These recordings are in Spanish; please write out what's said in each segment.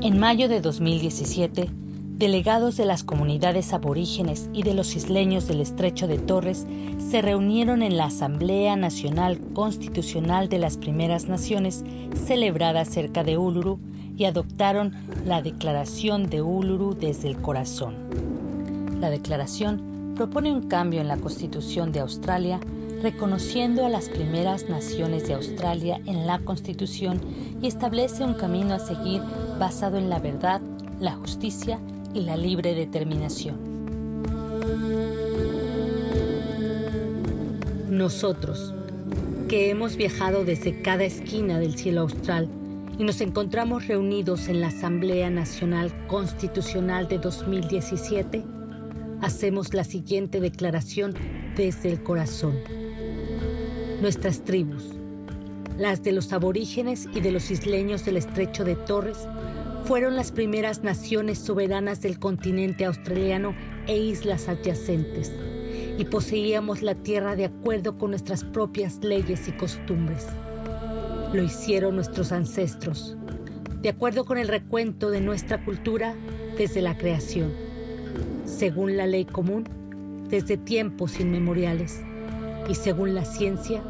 En mayo de 2017, delegados de las comunidades aborígenes y de los isleños del estrecho de Torres se reunieron en la Asamblea Nacional Constitucional de las Primeras Naciones celebrada cerca de Uluru y adoptaron la Declaración de Uluru desde el corazón. La declaración propone un cambio en la Constitución de Australia reconociendo a las primeras naciones de Australia en la Constitución y establece un camino a seguir basado en la verdad, la justicia y la libre determinación. Nosotros, que hemos viajado desde cada esquina del cielo austral y nos encontramos reunidos en la Asamblea Nacional Constitucional de 2017, hacemos la siguiente declaración desde el corazón. Nuestras tribus, las de los aborígenes y de los isleños del estrecho de Torres, fueron las primeras naciones soberanas del continente australiano e islas adyacentes, y poseíamos la tierra de acuerdo con nuestras propias leyes y costumbres. Lo hicieron nuestros ancestros, de acuerdo con el recuento de nuestra cultura desde la creación, según la ley común, desde tiempos inmemoriales, y según la ciencia,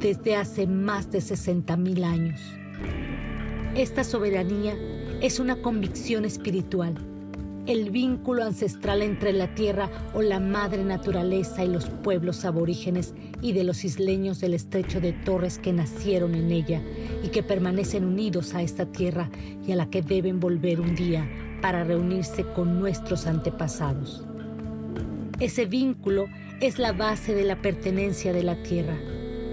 desde hace más de 60.000 años. Esta soberanía es una convicción espiritual, el vínculo ancestral entre la tierra o la madre naturaleza y los pueblos aborígenes y de los isleños del estrecho de Torres que nacieron en ella y que permanecen unidos a esta tierra y a la que deben volver un día para reunirse con nuestros antepasados. Ese vínculo es la base de la pertenencia de la tierra,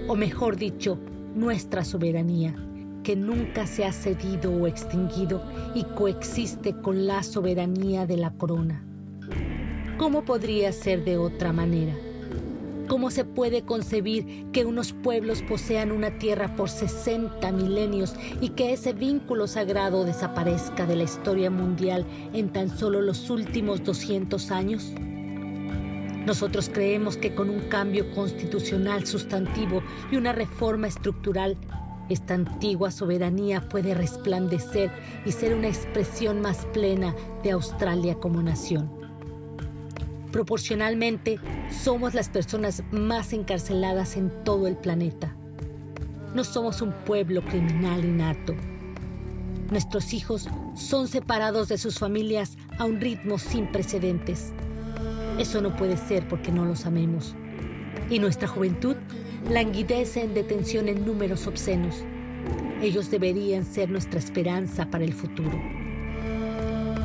o mejor dicho, nuestra soberanía que nunca se ha cedido o extinguido y coexiste con la soberanía de la corona. ¿Cómo podría ser de otra manera? ¿Cómo se puede concebir que unos pueblos posean una tierra por 60 milenios y que ese vínculo sagrado desaparezca de la historia mundial en tan solo los últimos 200 años? Nosotros creemos que con un cambio constitucional sustantivo y una reforma estructural esta antigua soberanía puede resplandecer y ser una expresión más plena de Australia como nación. Proporcionalmente, somos las personas más encarceladas en todo el planeta. No somos un pueblo criminal innato. Nuestros hijos son separados de sus familias a un ritmo sin precedentes. Eso no puede ser porque no los amemos. Y nuestra juventud languidece en detención en números obscenos. Ellos deberían ser nuestra esperanza para el futuro.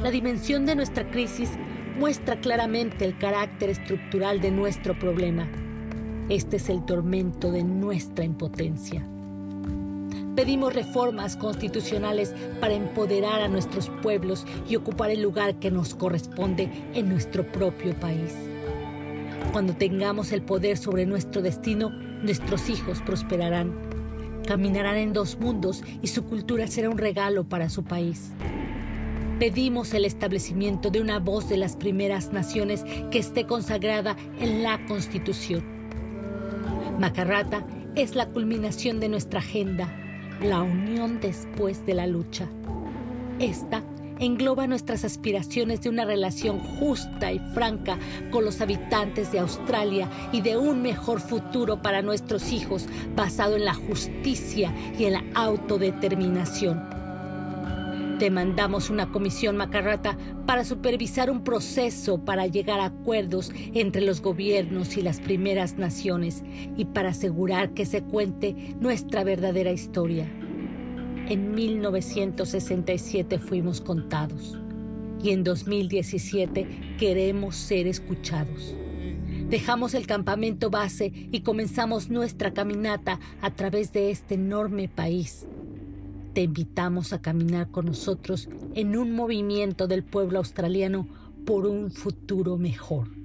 La dimensión de nuestra crisis muestra claramente el carácter estructural de nuestro problema. Este es el tormento de nuestra impotencia. Pedimos reformas constitucionales para empoderar a nuestros pueblos y ocupar el lugar que nos corresponde en nuestro propio país. Cuando tengamos el poder sobre nuestro destino, nuestros hijos prosperarán, caminarán en dos mundos y su cultura será un regalo para su país. Pedimos el establecimiento de una voz de las primeras naciones que esté consagrada en la Constitución. Macarrata es la culminación de nuestra agenda, la unión después de la lucha. Esta engloba nuestras aspiraciones de una relación justa y franca con los habitantes de Australia y de un mejor futuro para nuestros hijos basado en la justicia y en la autodeterminación. Demandamos una comisión macarrata para supervisar un proceso para llegar a acuerdos entre los gobiernos y las primeras naciones y para asegurar que se cuente nuestra verdadera historia. En 1967 fuimos contados y en 2017 queremos ser escuchados. Dejamos el campamento base y comenzamos nuestra caminata a través de este enorme país. Te invitamos a caminar con nosotros en un movimiento del pueblo australiano por un futuro mejor.